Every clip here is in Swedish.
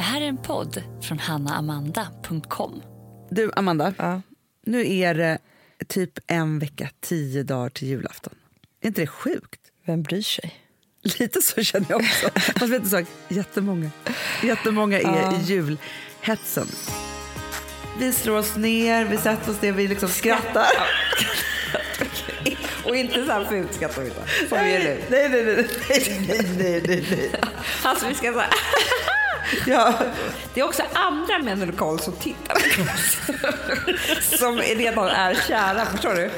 Det här är en podd från hannaamanda.com. Du, Amanda. Ja. Nu är det typ en vecka, tio dagar till julafton. Är inte det sjukt? Vem bryr sig? Lite så känner jag också. Fast vet du sak, jättemånga. Jättemånga är Ja. i julhetsen. Vi slår oss ner, vi sätter oss ner, vi liksom skrattar. Och inte så här fult skrattar vi Som vi gör nu. Nej, nej, nej, nej, nej, nej, nej. Alltså vi ska säga. Ja, Det är också andra män i lokal som tittar på oss. Som redan är kära, förstår du?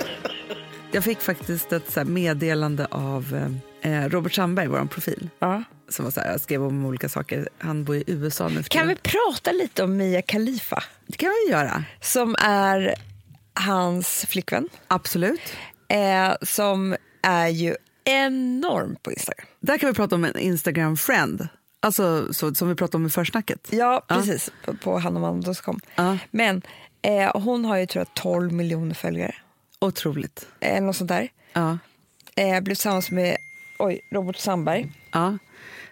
jag fick faktiskt ett så här meddelande av eh, Robert Sandberg, vår profil. Ja. Som var så här, jag skrev om olika saker. Han bor i USA nu Kan vi prata lite om Mia Khalifa? Det kan vi göra. Som är hans flickvän. Absolut. Eh, som är ju enorm på Instagram. Där kan vi prata om en Instagram-friend. Alltså så, som vi pratade om i försnacket. Ja, precis. På, på hannoman.com. Ja. Men eh, hon har ju tror jag 12 miljoner följare. Otroligt. Eller något sånt där. Ja. Eh, blev tillsammans med oj, Robert Sandberg. ja.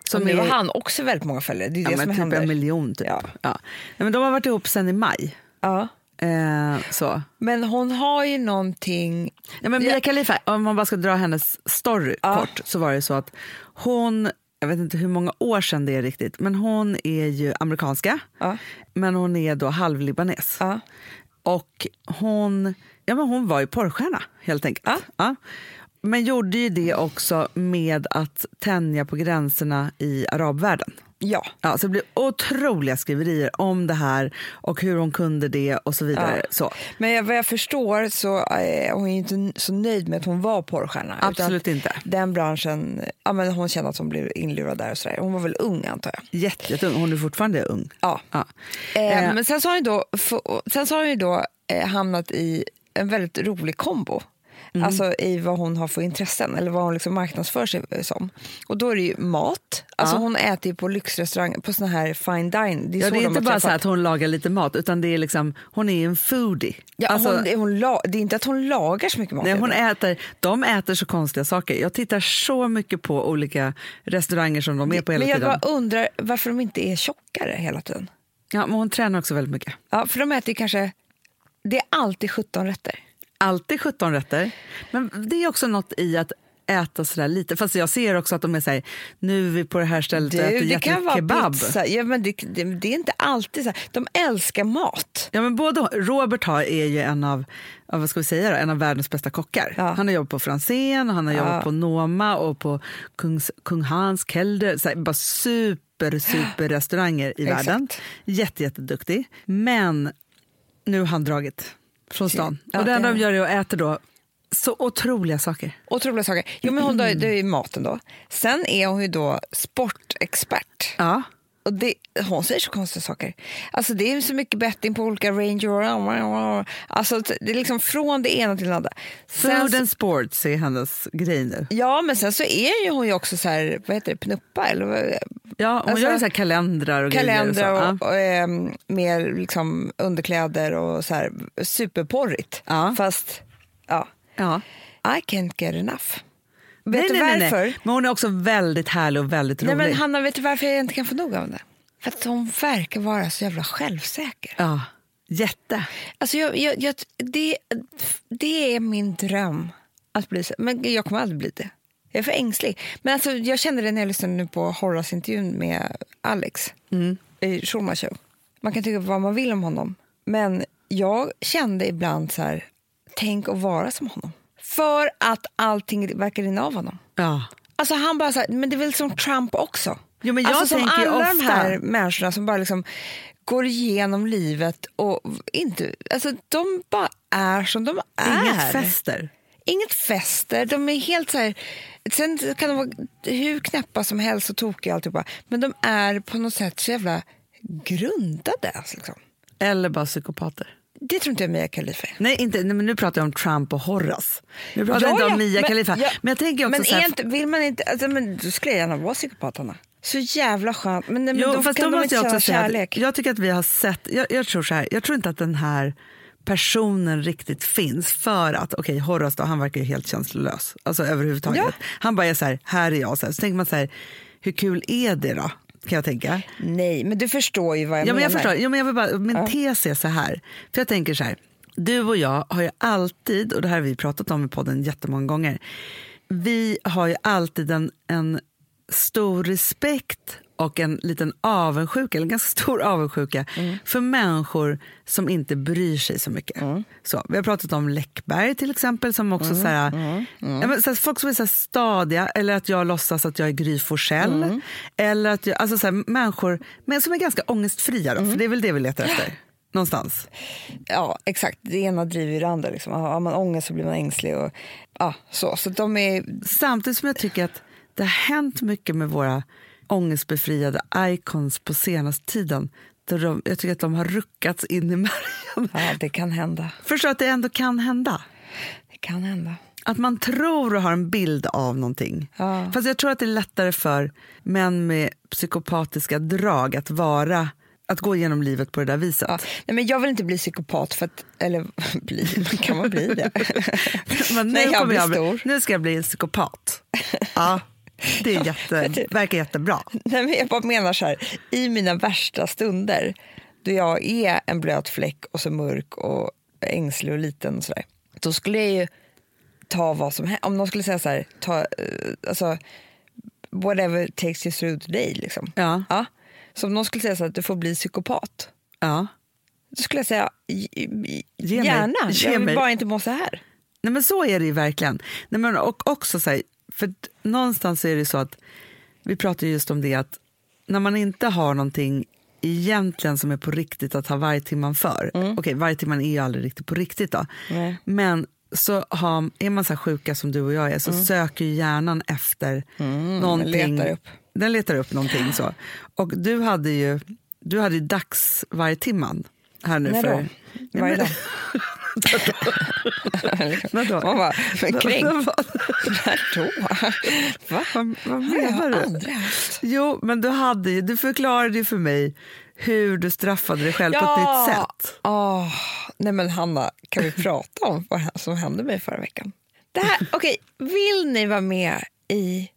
Som nu har han också väldigt många följare. Det är det ja, som men typ händer. en miljon. Typ. Ja. Ja. Nej, men de har varit ihop sen i maj. Ja. Eh, så. Men hon har ju någonting... Ja, men Mia Khalifa, om man bara ska dra hennes story Ja. kort, så var det så att hon, jag vet inte hur många år sedan det är riktigt, men hon är ju amerikanska, Ja. men hon är då halvlibanes. Ja. Och hon, ja, men hon var ju porrstjärna helt enkelt. Ja. Ja. Men gjorde ju det också med att tänja på gränserna i arabvärlden. Ja. Ja, så det blev otroliga skriverier om det här och hur hon kunde det och så vidare. Ja. Så. Men jag, vad jag förstår så är hon inte så nöjd med att hon var porrstjärna. Absolut inte. Den branschen, ja, men hon kände att hon blev inlurad där och sådär. Hon var väl ung antar jag. Jätte, jätteung, hon är fortfarande ung. Ja. Ja. Eh, Eh. Men sen så har hon ju då, få- sen så har hon då eh, hamnat i en väldigt rolig kombo. Mm. Alltså i vad hon har för intressen eller vad hon liksom marknadsför sig som. Och då är det ju mat. Alltså Ja. hon äter ju på lyxrestaurang, på såna här fine dine. Det är, Ja, så det är de inte bara så träffat. här att hon lagar lite mat, utan det är liksom, hon är en foodie. Ja, Alltså, hon, hon la, det är inte att hon lagar så mycket mat. nej, hon äter, de äter så konstiga saker. Jag tittar så mycket på olika restauranger som de är på hela Men jag tiden. bara undrar varför de inte är tjockare hela tiden. Ja, men hon tränar också väldigt mycket. Ja, för de äter ju kanske, det är alltid 17 rätter. Alltid 17 rätter. Men det är också något i att äta sådär lite. Fast jag ser också att de är såhär, nu är vi på det här stället och äter det kan vara kebab. pizza. Ja, men det, det, det är inte alltid så här. De älskar mat. Ja, men både, Robert har, är ju en av, vad ska vi säga då, en av världens bästa kockar. Ja. Han har jobbat på Franzén, han har Ja. jobbat på Noma och på Kungs, Kung Hans, Kelder. Så här, bara super, super restauranger i världen. Jätte, jätteduktig. Men nu har han dragit från stan. Ja, och det enda de gör är att äta då så otroliga saker. Otroliga saker. Jo, men hon, då, det är ju maten då. Sen är hon ju då sportexpert. Ja. Och det, hon säger så konstiga saker. Alltså det är så mycket betting på olika ranger. Alltså det är liksom från det ena till det andra. Sen, Food and sports är hennes grej nu. ja, men sen så är ju hon ju också så här, vad heter det, pnuppa eller vad- Ja, hon Alltså, gör så här kalendrar och grejer. kalendrar Och så. och, och, ehm, mer liksom underkläder och så här superporrigt. Ja. Fast, ja, ja. I can't get enough. Vet Nej, du nej, nej, varför? nej. Men hon är också väldigt härlig och väldigt rolig. Nej, men Hanna, vet du varför jag inte kan få nog av henne? För att hon verkar vara så jävla självsäker. Ja, jätte. Alltså jag, jag, jag, det, det är min dröm att bli så. Men jag kommer aldrig bli det. Jag är för ängslig. Men alltså, jag kände det när jag lyssnade nu på Horace-intervjun med Alex i Schulman show. Man kan tycka vad man vill om honom. Men jag kände ibland så här, tänk att vara som honom. För att allting verkar rinna av honom. Ja. Alltså han bara så här, men det är väl som Trump också. Jo, men jag alltså som alla de ofta- här människorna som bara liksom går igenom livet och inte, alltså de bara är som de är. Inget fester. Inget fester, de är helt så här, sen kan de vara hur knäppa som helst och tokiga alltihopa, men de är på något sätt så jävla grundade. Alltså, liksom. Eller bara psykopater. Det tror inte jag Mia Khalifa är. Nej, inte, nej, men nu pratar jag om Trump och Horace. Nu pratar Ja, jag inte om Mia men- Khalifa. ja, men jag tänker också men så här, är inte, vill man inte, alltså, men då skulle jag gärna vara psykopat Hanna. Så jävla skönt. Men, men Jo, då fast kan de inte känna kärlek. att jag tycker att vi har sett, jag, jag tror så här, jag tror inte att den här personen riktigt finns för att, okej Horace då, han verkar ju helt känslolös, alltså överhuvudtaget. Ja. Han bara är så här, här är jag, så, här. så tänker man så här, hur kul är det då? Kan jag tänka. Nej, men du förstår ju vad jag Ja, men menar. jag förstår. Ja, men jag vill bara, min Ja. tes är så här. För jag tänker så här. Du och jag har ju alltid, och det här har vi pratat om i podden jättemånga gånger. Vi har ju alltid en, en stor respekt och en liten avundsjuka, eller en ganska stor avundsjuka Mm. för människor som inte bryr sig så mycket. Så, vi har pratat om Läckberg till exempel, som också Mm. så här, Ja, men, så här, folk som är så stadiga, eller att jag låtsas att jag är Gry Forssell. Mm. Eller att jag, alltså så här, människor men som är ganska ångestfria, då, Mm. för det är väl det vi letar efter. Någonstans. Ja, exakt. Det ena driver det andra. Liksom. Har man ångest så blir man ängslig. Och, ja, så. så de är... Samtidigt som jag tycker att det har hänt mycket med våra ångestbefriade icons på senaste tiden. Där de, jag tycker att de har ruckats in i märgen. Ja, det kan hända. Förstår att det ändå kan hända. Det kan hända. Att man tror och har en bild av någonting. Ja. Fast jag tror att det är lättare för män med psykopatiska drag att vara att gå igenom livet på det där viset. Ja. Nej, men jag vill inte bli psykopat. För att, eller bli, kan man bli det? Men nu, Nej, jag jag, bli- stor. nu ska jag bli en psykopat. Ja, det är jätte, verkar jättebra. Nej, men jag bara menar så här, i mina värsta stunder då jag är en blöt fläck och så mörk och ängslig och liten och sådär. Då skulle jag ju ta vad som helst. Om någon skulle säga så här, ta, eh, alltså, whatever takes you through the day. Liksom. Ja. Ja. Så om någon skulle säga så här, att du får bli psykopat. Ja. Då skulle jag säga, "G- g- Ge mig. gärna. Ge jag vill mig." bara inte må så här. Nej, men så är det ju verkligen. Nej, men, och också så här, för någonstans är det så att vi pratar ju just om det att när man inte har någonting egentligen som är på riktigt att ha vargtimman för. Okej, vargtimman är ju aldrig riktigt på riktigt då. Nej. Men så har, är man så här sjuka som du och jag är så söker ju hjärnan efter någonting. letar upp. Den letar upp någonting så. Och du hade ju, du hade ju dagsvargtimman här nu När för... då? Varje dag. Vadå? Man bara, men kränkt. När då? Va? Vad, vad menar du? aldrig haft. Jo, men du, hade, ju- du förklarade ju för mig hur du straffade dig själv på ett nytt sätt. Åh, nej men Hanna, kan vi prata om vad som hände mig förra veckan? Det här, okej, vill ni vara med i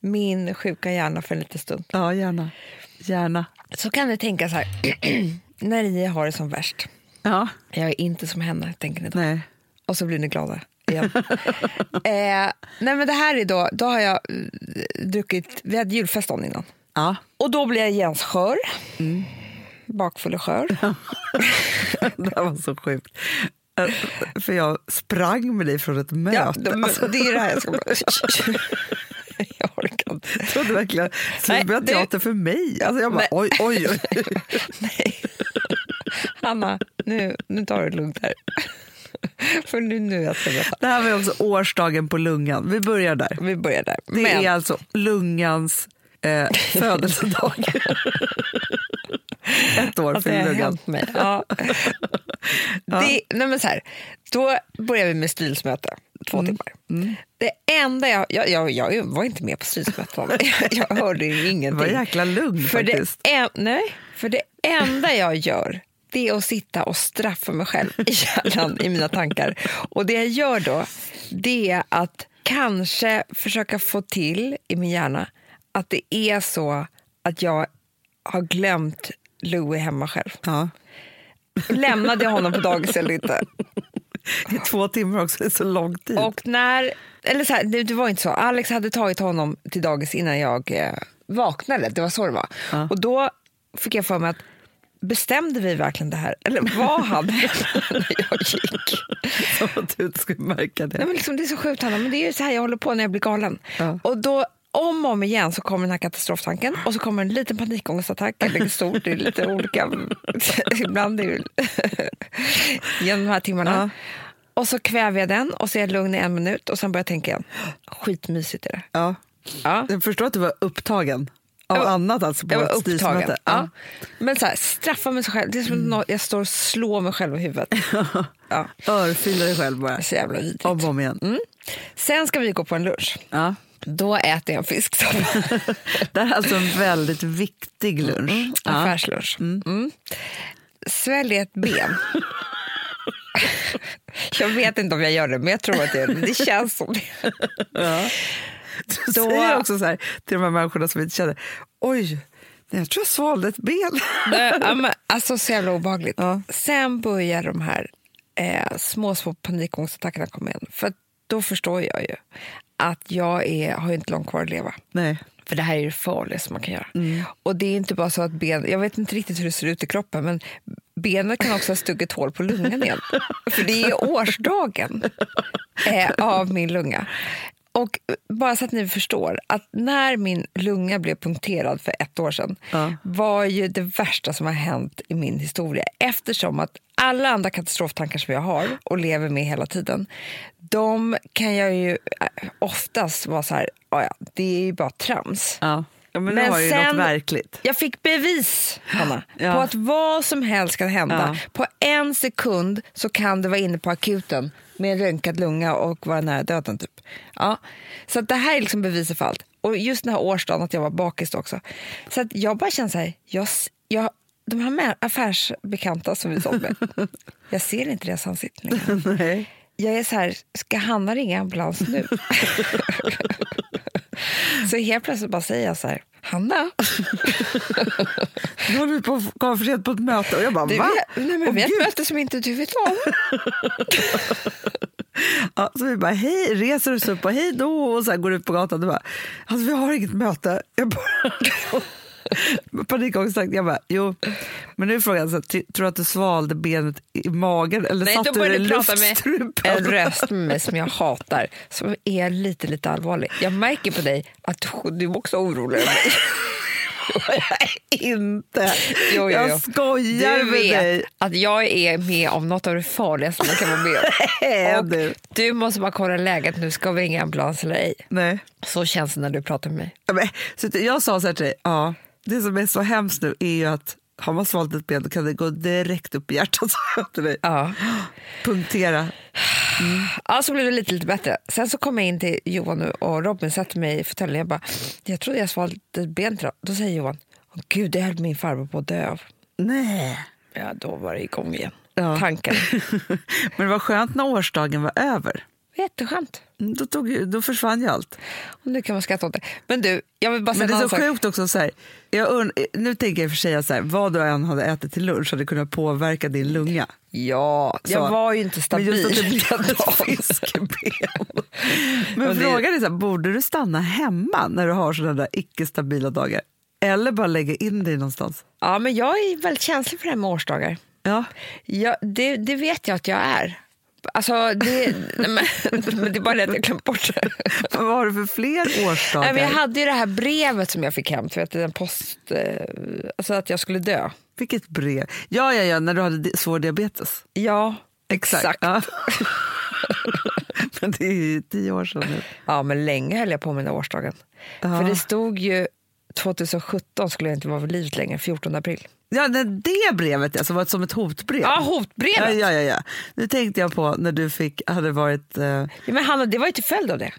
min sjuka hjärna för en liten stund? Ja, gärna. Gärna. Så kan ni tänka så här, när ni har det som värst. Ja, Jag är inte som henne, tänker ni då. nej. Och så blir ni glada igen. eh, nej men det här är då, då har jag eh, druckit, vi hade julfest dagen innan. Ja. Och då blir jag Jens skör. Bakfull och skör. Det här var så sjukt. Eh, För jag sprang med dig från ett möte. Ja, de, Alltså, det är det här jag ska. jag orkar inte. jag trodde verkligen att det- teater för mig. Alltså jag bara, oj, oj, oj. Nej. Hanna, nu, nu tar du det lugnt här. För nu, nu jag ska. Det här var också årsdagen på lungan. Vi börjar där. Vi börjar där. Det Men, är alltså lungans eh, födelsedag. Ett år det för lungan. mig. Ja. Det, nej men så här, då börjar vi med styrelsemöte, två Mm. timmar. Det enda jag, jag, jag, jag var inte med på styrelsemötet, jag, jag hörde ju Det var ingenting. jäkla lugn För det, faktiskt. en, nej, för det enda jag gör det är att sitta och straffa mig själv i hjärnan, i mina tankar. Och det jag gör då, det är att kanske försöka få till i min hjärna att det är så att jag har glömt Louis hemma själv. Ja. Lämnade jag honom på dagis eller inte? I två timmar också, det är så lång tid. Och när, eller så här, det, det var inte så. Alex hade tagit honom till dagis innan jag eh, vaknade. Det var så det var. Ja. Och då fick jag för mig att bestämde vi verkligen det här? Eller vad hade hänt när jag gick? Som att du inte skulle märka det. Nej, men liksom, det är så sjukt Hanna, men det är ju så här jag håller på när jag blir galen. Ja. Och då om och om igen så kommer den här katastroftanken och så kommer en liten panikångestattack, eller stor, det är lite olika. Ibland är det genom de här timmarna. Ja. Och så kväver jag den och så är jag lugn i en minut och sen börjar jag tänka igen. Skitmysigt är det. Ja. Ja. Jag förstår att du var upptagen av Jag annat alltså på Jag var upptagen. styrelsemöte. Ja. Men så här, straffa mig själv. Det är som att jag står och slår mig själv i huvudet. Ja. Örfila dig själv bara. Så jävla vidrigt. Om och om igen. Sen ska vi gå på en lunch. Ja. Då äter jag fisksoppa. Det här är alltså en väldigt viktig lunch. Ja. Affärslunch. Mm. Svälj ett ben. jag vet inte om jag gör det, men jag tror att det, det känns som det. Ja. Du Då- säger också så här till de här människorna som inte känner, oj, Jag tror jag svalde ett ben. Nej, ja, men, alltså så jävla obehagligt. Sen börjar de här eh, små, små panikångestattackerna komma igen. För då förstår jag ju att jag är, har inte långt kvar att leva. Nej. För det här är det farligaste man kan göra. Och det är inte bara så att ben, jag vet inte riktigt hur det ser ut i kroppen, men benet kan också ha stuckit hål på lungan igen. För det är årsdagen eh, av min lunga. Och bara så att ni förstår, att när min lunga blev punkterad för ett år sedan Ja. var ju det värsta som har hänt i min historia. Eftersom att alla andra katastroftankar som jag har och lever med hela tiden, de kan jag ju eh, oftast vara så här, "Ja, det är ju bara trams. Ja. ja men, Men ju sen- något verkligt. Jag fick bevis, Hanna, Ja. på att vad som helst kan hända. Ja. På en sekund så kan du vara inne på akuten med en röntgad lunga och vara nära döden. Typ. Ja. Så att det här är liksom beviset för allt. Och just den här årsdagen att jag var bakis också. Så att jag bara känner så här, jag, jag, de här affärsbekanta som vi sålde med, jag ser inte deras ansikten längre. Jag är så här, ska Hanna ringa ambulans nu? så helt plötsligt bara säger jag så här, Hanna, Nu håller vi på att komma för sent på ett möte och jag bara du, va? nej, men Åh, vi har ett möte som inte du vet om. Ja, så vi bara hej, reser oss upp och hej då och så går ut på gatan och bara alltså vi har inget möte. Jag bara panikångest. Jag bara jo, men nu är frågan så tror du att du svalde benet i magen eller Nej, satt då du började det i du prata med luftstrupen? en röst med mig som jag hatar, som är lite, lite allvarlig. Jag märker på dig att du- du är också orolig över mig. Inte. Jo, jo, jo. Jag skojar Du med vet dig. att jag är med om något av det farligaste man kan vara med om. du. Du måste bara kolla läget nu, ska vi ringa ambulans eller ej? Nej. Så känns det när du pratar med mig. Ja, men, så jag sa så här till dig, ja, det som är så hemskt nu är ju att har man svalt ett ben då kan det gå direkt upp i hjärtat. till dig. Ja. Punktera. Ja, så blev det lite, lite bättre. Sen så kom jag in till Johan nu och Robin satte mig i fåtöljen. Jag bara, jag trodde jag svalt ett ben idag. Då säger Johan, gud det höll min farbror på att dö av. Nej. Ja, då var det igång igen. Ja. Tanken. Men det var skönt när årsdagen var över. Jätteskönt. Mm, Då, tog, då försvann ju allt. Och nu kan man skratta åt det. Men du, jag vill bara säga Men det är så sak. sjukt också. Så här, jag und, nu tänker jag för sig att så här, vad du än hade ätit till lunch hade kunnat påverka din lunga. Ja, jag Så. var ju inte Men stabil. just att det blev ett fiskeben. Men det- frågan är, så här, borde du stanna hemma när du har sådana där icke-stabila dagar? Eller bara lägga in dig någonstans? Ja, men jag är väldigt känslig för det här med årsdagar. Ja. Ja, det, det vet jag att jag är. Alltså, det, men, det är bara det att jag glömt bort det. Vad har du för fler årsdagar? Nej, men jag hade ju det här brevet som jag fick hem, för att den post, eh, alltså att jag skulle dö. Vilket brev? Ja, ja, ja, när du hade svår diabetes. Ja, exakt. Ja. men det är ju tio år sedan nu. Ja, men länge höll jag på med den årsdagen. Ja. För det stod ju 2017 skulle jag inte vara vid livet längre, 14 april. Ja, det brevet alltså, var som ett hotbrev. Ja, hotbrevet! Ja, ja, ja, ja. Nu tänkte jag på när du fick, hade varit... Eh, Ja, Men Hanna, det var ju till följd av det.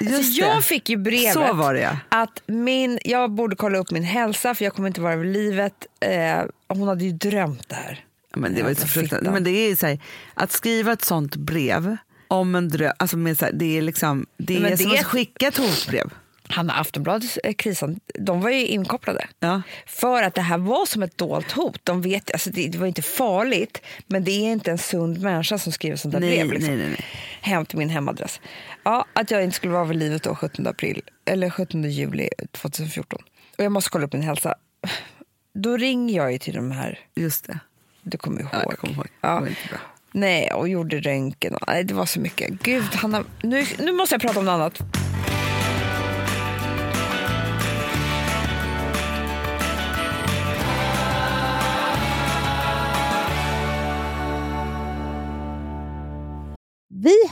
Alltså, det. jag fick ju brevet Så var det, ja. att min, jag borde kolla upp min hälsa för jag kommer inte vara vid livet. Eh, hon hade ju drömt det här. Men det var så fruktansvärt. Men det är ju så här, att skriva ett sånt brev om en dröm, alltså med så här, det är liksom, det är Men det som är- att skicka ett hotbrev. Hanna, Aftonbladets eh, krisan, de var ju inkopplade. Ja. För att det här var som ett dolt hot. De vet, alltså det, det var inte farligt, men det är inte en sund människa som skriver sånt där Nej, brev. Liksom. nej, nej. Hem till min hemadress. Ja, att jag inte skulle vara vid livet då 17 april, eller 17 juli 2014. Och jag måste kolla upp min hälsa. Då ringer jag ju till de här, Just det. du kommer ihåg. Ja, jag kommer ihåg. Det Ja. var inte bra. Nej, och gjorde röntgen. Och, nej, det var så mycket. Gud, Hanna, nu, nu måste jag prata om något annat.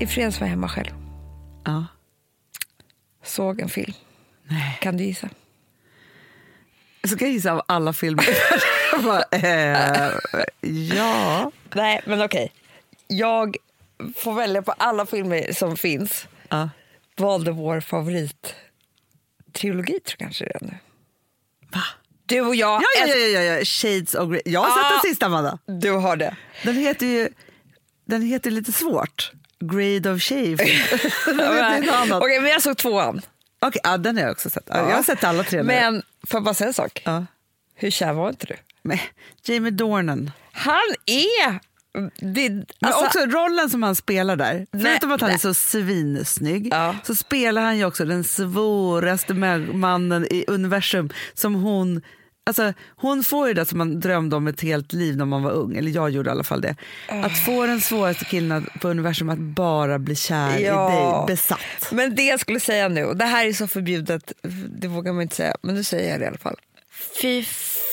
I fredags var jag hemma själv. Ja. Såg en film. Nej. Kan du gissa? Så kan jag gissa av alla filmer. Bara, eh, ja. Nej, men okej. Jag får välja på alla filmer som finns. ja. Valde vår favorittrilogi, tror jag kanske det är nu. Va? Du och jag. Ja, ja, ja, ja, ja. Shades of Grey. Jag har sett den sista, Amanda. Du har det. Den heter ju den heter lite svårt. Grade of Shave. Okej, men jag såg tvåan. Okej, ja, den har jag också sett. Ja. Jag har sett alla tre. Men får jag bara säga en sak? Ja. Hur kär var inte du? Men Jamie Dornan. Han är... Det, Men alltså, också rollen som han spelar där, Nej, förutom att han nej. är så svinsnygg, Ja. så spelar han ju också den svåraste ma- mannen i universum som hon Alltså, hon får ju det som man drömde om ett helt liv när man var ung, eller jag gjorde i alla fall det. Att få den svåraste killen på universum att bara bli kär Ja. i dig, besatt. Men det jag skulle säga nu, och det här är så förbjudet, det vågar man inte säga, men nu säger jag det i alla fall. Fy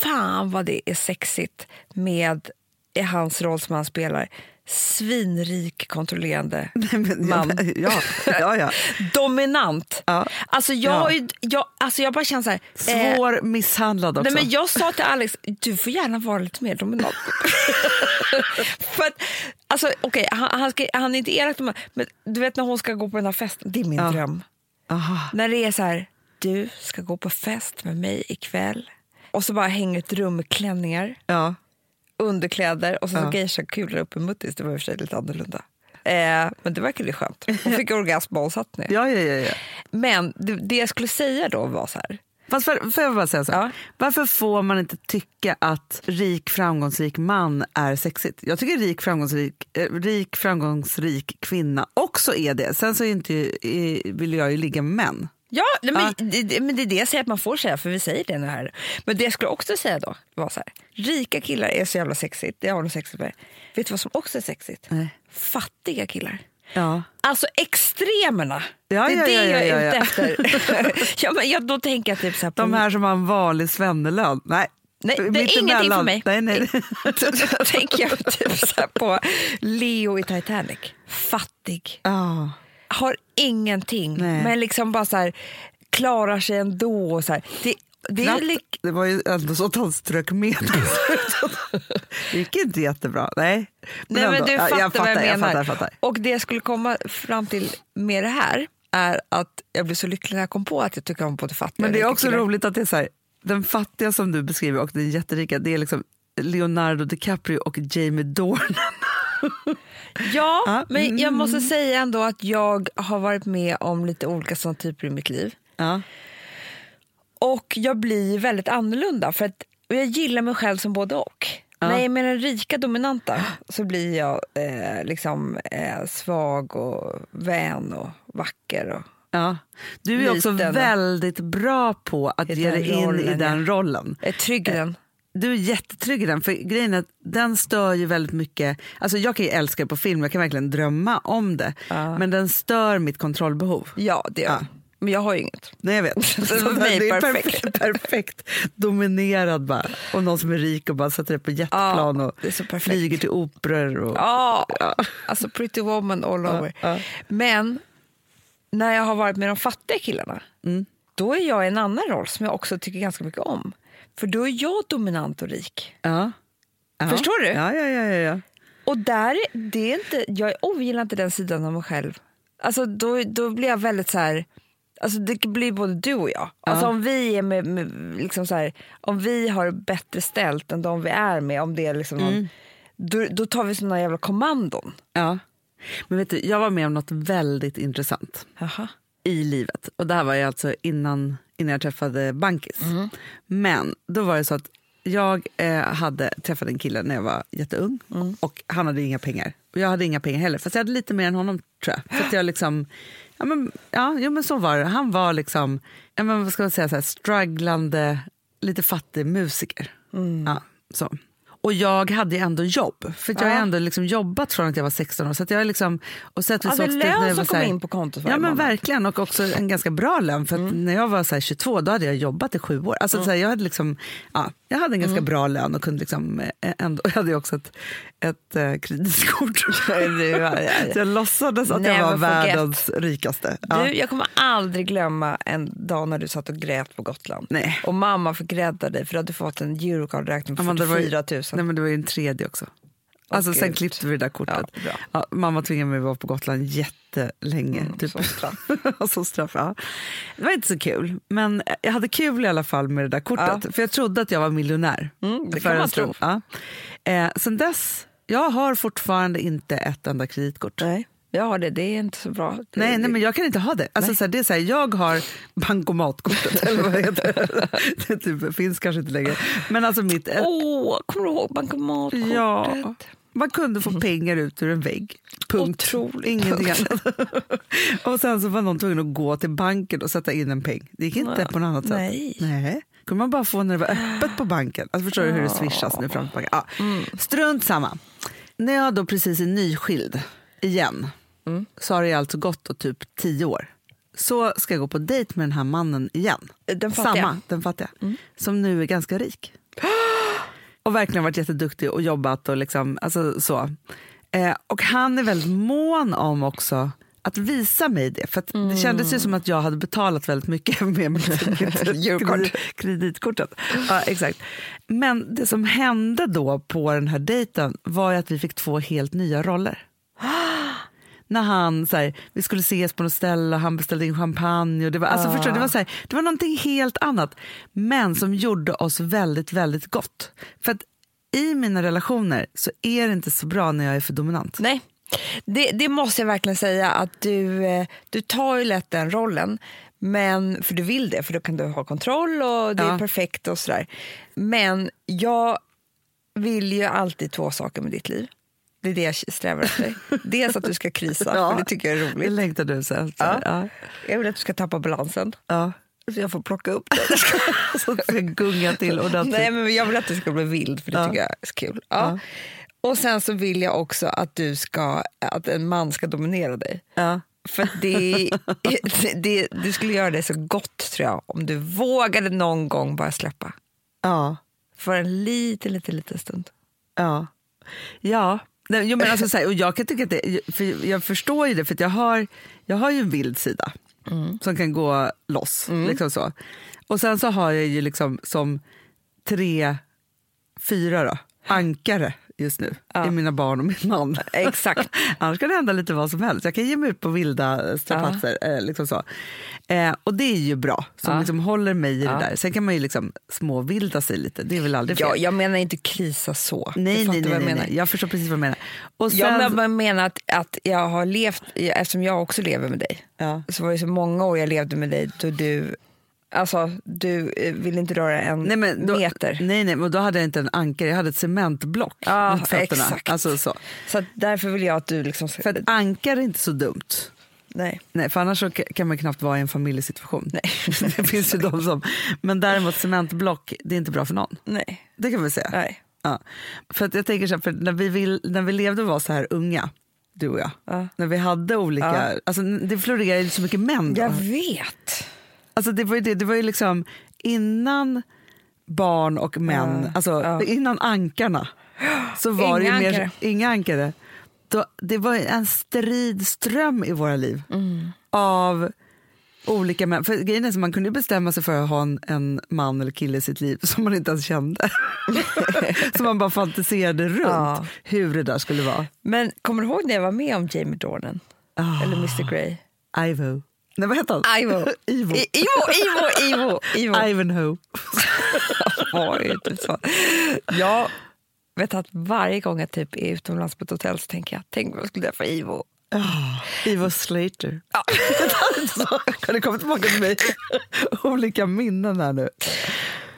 fan vad det är sexigt med i hans roll som han spelar, svinrik kontrollerande man. ja, ja, ja. Dominant. Ja. Alltså, jag, Ja. jag, alltså jag bara känner så här... eh, Svår misshandlad också. Nej, men jag sa till Alex, du får gärna vara lite mer dominant. För att, alltså, okej, han, han, ska, han är inte elak, men du vet när hon ska gå på den här festen, det är min Ja. dröm. Aha. När det är så här, du ska gå på fest med mig ikväll. Och så bara hänger ett rum med klänningar, Ja. Underkläder och så, Ja. så geisha kulor upp i muttis. Det var i och för sig lite annorlunda. Eh, men det verkade ju skönt. Hon fick orgasm och satt ner. Ja, ja, ja, ja. Men det, det jag skulle säga då var så här. Fast för, får jag bara säga så? här? Ja. Varför får man inte tycka att rik framgångsrik man är sexigt? Jag tycker rik framgångsrik, eh, rik framgångsrik kvinna också är det. Sen så är inte, eh, vill jag ju ligga med män. Ja, nej, men, Ja. Det, men det är det jag säger att man får säga, för vi säger det nu här. Men det jag skulle också säga då var så här. Rika killar är så jävla sexigt, det har de sexigt med. Vet du vad som också är sexigt? Nej. Fattiga killar. Ja. Alltså extremerna. Ja, det är ja, det ja, jag är ute efter. ja, men jag, då tänker jag typ så här på... De här som har en vanlig svennelön. Nej, Nej, det är mittemellan. ingenting för mig. Nej, nej. då tänker jag typ så här på Leo i Titanic. Fattig. Ja. Har ingenting, Nej. men liksom bara så här, klarar sig ändå. Och så här. Det, det är Knappt. lik, Det var ju ändå så att han strök med. det gick inte jättebra. Nej, Nej, men du fattar, jag vad jag fattar, menar. Jag fattar, jag fattar. Och det jag skulle komma fram till med det här är att jag blev så lycklig när jag kom på att jag tycker om både fattiga Men det är också killar. roligt att det är så här, den fattiga som du beskriver och den jätterika, det är liksom Leonardo DiCaprio och Jamie Dornan. Ja, Ja, men mm. jag måste säga ändå att jag har varit med om lite olika sådana typer i mitt liv. Ja. Och jag blir väldigt annorlunda för att och jag gillar mig själv som både och. Ja. När jag är med den rika dominanta så blir jag eh, liksom eh, svag och vän och vacker. Och, Ja. Du är också väldigt bra på att ge dig in i den rollen. jag är trygg i den. Du är jättetrygg i den, för grejen är att den stör ju väldigt mycket. Alltså jag kan ju älska det på film, jag kan verkligen drömma om det. Ja. Men den stör mitt kontrollbehov. Ja, det gör Ja. jag. Men jag har ju inget. Nej jag vet. Så för mig det är perfekt. perfekt. Dominerad bara. Och någon som är rik och bara sätter det på jetplan Ja, och flyger till operor. Och... Ja, alltså pretty woman all over. ja. Men när jag har varit med de fattiga killarna, Mm. då är jag i en annan roll som jag också tycker ganska mycket om. För då är jag dominant och rik. Ja. Ja. Förstår du? Ja, ja, ja. ja. Och där, det är inte, jag ogillar inte den sidan av mig själv. Alltså då, då blir jag väldigt så här... Alltså det blir både du och jag. Alltså om vi är med, med liksom så här, om vi har bättre ställt än de vi är med, om det är liksom Mm. någon, då, då tar vi såna jävla kommandon. ja. Men vet du, jag var med om något väldigt intressant Jaha. I livet. Och det här var ju alltså innan, innan jag träffade Bankis. Men då var det så att jag eh, hade träffat en kille när jag var jätteung och han hade inga pengar. Och jag hade inga pengar heller, fast jag hade lite mer än honom tror jag. Så att jag liksom, ja men, ja, jo, men så var det. Han var liksom, ja, men, vad ska man säga, så här, strugglande, lite fattig musiker. Ja, så. Och jag hade ändå jobb, för jag har Ja. ändå liksom jobbat från att jag var 16 år. Så jag liksom, och så att vi Alltså lön när jag som var kom in på kontot Ja men månad. verkligen och också en ganska bra lön för att när jag var så här 22 då hade jag jobbat i sju år. Alltså, så här, jag, hade liksom, ja, jag hade en ganska bra lön och kunde liksom, eh, ändå, jag hade också ett, ett eh, kreditkort. så jag låtsades att jag Never var forget. världens rikaste. Ja. Du, jag kommer aldrig glömma en dag när du satt och grät på Gotland. Nej. Och mamma fick rädda dig för du hade fått en eurocardräkning på Ja, men det var ju- 44 000. Nej men det var ju en tredje också. Alltså sen klippte vi det där kortet. Ja. Ja, mamma tvingade mig att vara på Gotland jättelänge. Mm, typ. som straff. som straff ja. Det var inte så kul, men jag hade kul i alla fall med det där kortet. För jag trodde att jag var miljonär. Mm, det kan man tro. Ja. Eh, sen dess, jag har fortfarande inte ett enda kreditkort. Nej, jag har det. Det är inte så bra. Nej, nej, men jag kan inte ha det. Alltså, så här, det är så här, jag har bankomatkortet, eller vad heter det? det typ, finns kanske inte längre. Men alltså mitt... Åh, kommer du ihåg bankomatkortet? Ja, man kunde få pengar ut ur en vägg. Punkt. Otroligt. Ingenting annat. och sen så var någon tvungen att gå till banken och sätta in en peng. Det gick inte på något annat sätt. Nej. Nej. kunde man bara få när det var öppet på banken. Alltså förstår du hur det swishas nu fram och tillbaka? Ja. Strunt samma. När jag då precis är nyskild igen, så har det alltså gått då typ tio år. Så ska jag gå på dejt med den här mannen igen. Den fattiga. Samma, den fattiga. Som nu är ganska rik. Och verkligen varit jätteduktig och jobbat och liksom, alltså så. Eh, och han är väldigt mån om också att visa mig det. För att det kändes ju som att jag hade betalat väldigt mycket med mitt kredit, kreditkortet. Ja, exakt. Men det som hände då på den här dejten var ju att vi fick två helt nya roller. När han, så här, vi skulle ses på något ställe och han beställde in champagne. Och det, var, alltså, förstår, du, det, var så här, det var någonting helt annat, men som gjorde oss väldigt, väldigt gott. För att i mina relationer så är det inte så bra när jag är för dominant. Nej, det, det måste jag verkligen säga att du, eh, du tar ju lätt den rollen. Men, för du vill det, för då kan du ha kontroll och det är Ja. perfekt och sådär. Men jag vill ju alltid två saker med ditt liv. Det är det jag strävar efter. Dels att du ska krisa, Ja. för det tycker jag är Det roligt. längtar du sen. Ja. Ja. Jag vill att du ska tappa balansen, Ja. så jag får plocka upp det. Så att det ska gunga till ordentligt. Nej, men jag vill att du ska bli vild, för det Ja. tycker jag är så kul. Ja. Och sen så vill jag också att, du ska, att en man ska dominera dig. Ja. För det, det, det, det skulle göra det så gott tror jag om du vågade någon gång bara släppa. Ja. För en liten, liten, liten stund. Ja. Ja. Nej, jo, men alltså, så här, och jag kan tycka att det, för jag förstår ju det, för jag har, jag har ju en vild sida som kan gå loss. Liksom så. Och sen så har jag ju liksom som tre, fyra då, ankare just nu Ja. i mina barn och min man. Exakt. Annars kan det hända lite vad som helst. Jag kan ge mig ut på vilda strapatser. Eh, liksom så. Eh, och det är ju bra, som Ja. liksom håller mig i Ja. det där. Sen kan man ju liksom småvilda sig lite, det är väl aldrig fel. Ja, jag menar inte krisa så. Nej, nej, nej, jag nej, nej. Jag förstår precis vad du menar. Och sen, Jag men- menar att, att jag har levt, eftersom jag också lever med dig, ja. så var det så många år jag levde med dig då du, alltså du eh, vill inte röra en Nej, men då, meter. Nej, nej, men då hade jag inte en ankare, jag hade ett cementblock Ja, mot fötterna. exakt. Alltså, så. Så därför vill jag att du liksom... För att ankare är inte så dumt. nej. Nej, för annars kan man knappt vara i en familjesituation. Nej. det finns ju de som... Men däremot cementblock, det är inte bra för någon. nej, Det kan vi säga. nej. Ja. För att jag tänker så här, för när vi, vill, när vi levde och var så här unga, du och jag, Ja. när vi hade olika, Ja. alltså det florerade ju så mycket män då. Jag vet. Alltså det var ju det, det var ju liksom innan barn och män, Ja, alltså ja. innan ankarna, så var det Inga ju mer, ankare. inga ankare. Då, det var ju en stridström i våra liv Mm. av olika män. För grejen är så man kunde ju bestämma sig för att ha en, en man eller kille i sitt liv som man inte ens kände. som man bara fantiserade runt Ja. hur det där skulle vara. Men kommer du ihåg när jag var med om Jamie Dornan? Ah. Eller Mr Grey? Ivo. Nej, vad heter han? Ivo. Ivo. I- Ivo, Ivo, Ivo, Ivo. Ivanhoe. Jag vet att varje gång jag typ är utomlands på ett hotell så tänker jag, tänk vad jag skulle träffa Ivo. Ah, Ivo Slater. Har det kommit tillbaka till mig? Olika minnen här nu.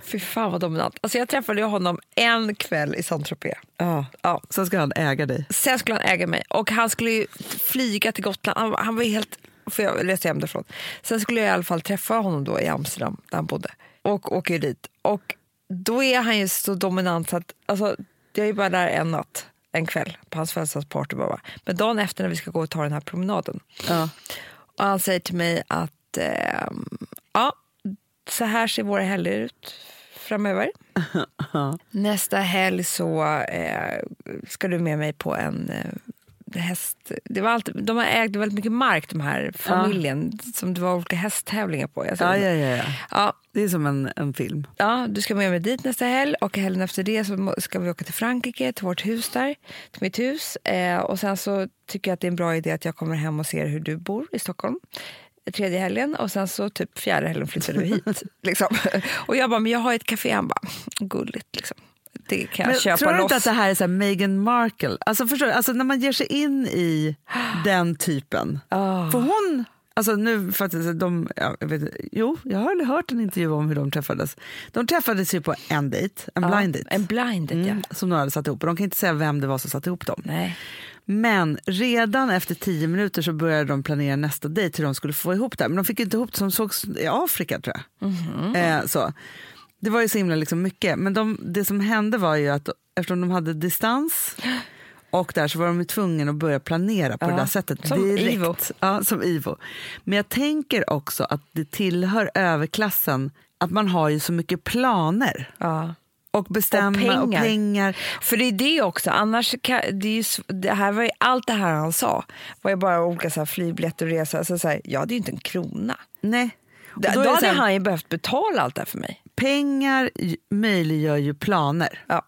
Fy fan vad dominant. Alltså jag träffade honom en kväll i Saint-Tropez. Ja. Ja. Sen ska han äga dig. Sen skulle han äga mig och han skulle flyga till Gotland. Han, han var helt... För jag reste hem därifrån. Sen skulle jag i alla fall träffa honom då i Amsterdam där han bodde och åker dit. Och då är han ju så dominant så att alltså, jag är bara där en natt, en kväll på hans födelsedagsparty bara. Men dagen efter när vi ska gå och ta den här promenaden Ja. och han säger till mig att ehm, ja, så här ser våra helger ut framöver. Nästa helg så eh, ska du med mig på en eh, häst... Det var alltid, de ägt väldigt mycket mark, de här familjen, som det var olika hästtävlingar på. Sa, Ja, ja, ja, ja. Ja, Det är som en, en film. ja, du ska med mig dit nästa helg och helgen efter det så ska vi åka till Frankrike, till vårt hus där, till mitt hus. Eh, och sen så tycker jag att det är en bra idé att jag kommer hem och ser hur du bor i Stockholm tredje helgen och sen så typ fjärde helgen flyttar du hit. liksom. Och jag bara, men jag har ett café. Han bara, gulligt liksom. Det kan jag Men köpa tror du inte att det här är så här Meghan Markle? Alltså, förstår du? Alltså, när man ger sig in i den typen. Ah. För hon... Alltså nu för att de, ja, jag vet, jo, jag har hört en intervju om hur de träffades. De träffades ju på en dejt, en Ja, blind date. En blind date, Mm, ja. som några hade satt ihop. Och de kan inte säga vem det var som satte ihop dem. Nej. Men redan efter tio minuter så började de planera nästa dejt hur de skulle få ihop det. Men de fick inte ihop det, som sågs i Afrika tror jag. Mhm. Eh, så. Det var ju så himla liksom mycket. Men de, det som hände var ju att eftersom de hade distans och där så var de tvungna att börja planera på Ja, det där sättet som direkt. Ivo. Ja, som Ivo. Men jag tänker också att det tillhör överklassen att man har ju så mycket planer Ja. och bestämma och pengar. pengar. För det är det också, annars kan, det är ju, det här var ju, allt det här han sa var ju bara olika så här, flygbiljetter och resor. Alltså, så här, jag hade ju inte en krona. Nej. Och Då, då hade här, han ju behövt betala allt det här för mig. Pengar möjliggör ju planer. Ja.